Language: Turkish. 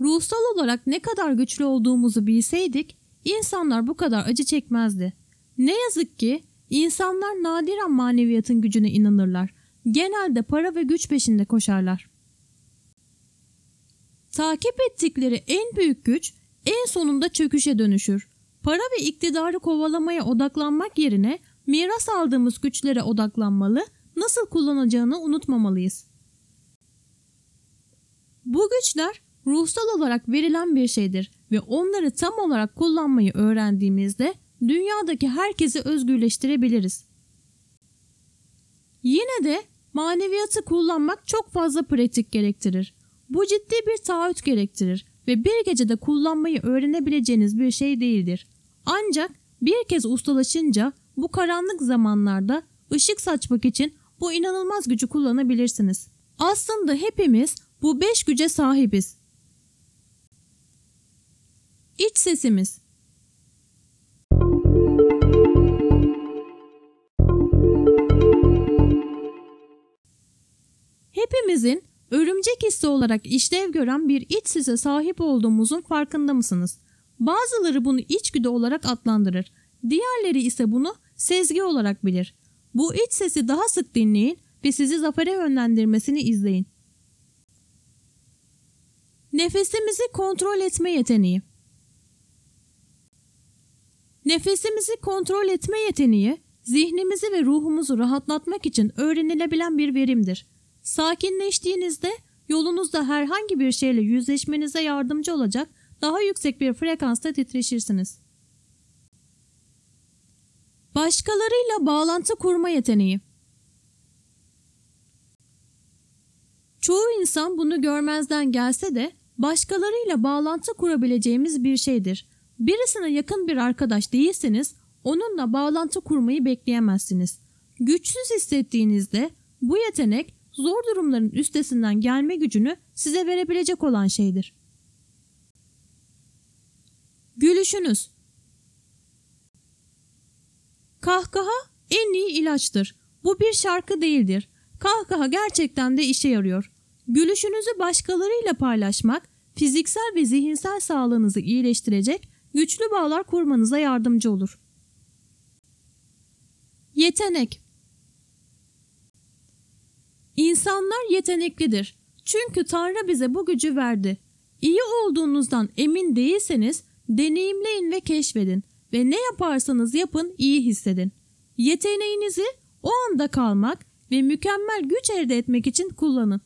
ruhsal olarak ne kadar güçlü olduğumuzu bilseydik insanlar bu kadar acı çekmezdi. Ne yazık ki insanlar nadiren maneviyatın gücüne inanırlar. Genelde para ve güç peşinde koşarlar. Takip ettikleri en büyük güç en sonunda çöküşe dönüşür. Para ve iktidarı kovalamaya odaklanmak yerine miras aldığımız güçlere odaklanmalı, nasıl kullanacağını unutmamalıyız. Bu güçler ruhsal olarak verilen bir şeydir ve onları tam olarak kullanmayı öğrendiğimizde dünyadaki herkesi özgürleştirebiliriz. Yine de maneviyatı kullanmak çok fazla pratik gerektirir. Bu ciddi bir taahhüt gerektirir ve bir gecede kullanmayı öğrenebileceğiniz bir şey değildir. Ancak bir kez ustalaşınca bu karanlık zamanlarda ışık saçmak için bu inanılmaz gücü kullanabilirsiniz. Aslında hepimiz bu beş güce sahibiz. İç sesimiz Hepimizin örümcek hissi olarak işlev gören bir iç sese sahip olduğumuzun farkında mısınız? Bazıları bunu içgüdü olarak adlandırır. Diğerleri ise bunu sezgi olarak bilir. Bu iç sesi daha sık dinleyin ve sizi zafere yönlendirmesini izleyin. Nefesimizi kontrol etme yeteneği Nefesimizi kontrol etme yeteneği, zihnimizi ve ruhumuzu rahatlatmak için öğrenilebilen bir verimdir. Sakinleştiğinizde yolunuzda herhangi bir şeyle yüzleşmenize yardımcı olacak daha yüksek bir frekansta titreşirsiniz. Başkalarıyla bağlantı kurma yeteneği Çoğu insan bunu görmezden gelse de başkalarıyla bağlantı kurabileceğimiz bir şeydir. Birisine yakın bir arkadaş değilseniz onunla bağlantı kurmayı bekleyemezsiniz. Güçsüz hissettiğinizde bu yetenek zor durumların üstesinden gelme gücünü size verebilecek olan şeydir. Gülüşünüz Kahkaha en iyi ilaçtır. Bu bir şarkı değildir. Kahkaha gerçekten de işe yarıyor. Gülüşünüzü başkalarıyla paylaşmak, fiziksel ve zihinsel sağlığınızı iyileştirecek güçlü bağlar kurmanıza yardımcı olur. Yetenek İnsanlar yeteneklidir. Çünkü Tanrı bize bu gücü verdi. İyi olduğunuzdan emin değilseniz deneyimleyin ve keşfedin ve ne yaparsanız yapın iyi hissedin. Yeteneğinizi o anda kalmak ve mükemmel güç elde etmek için kullanın.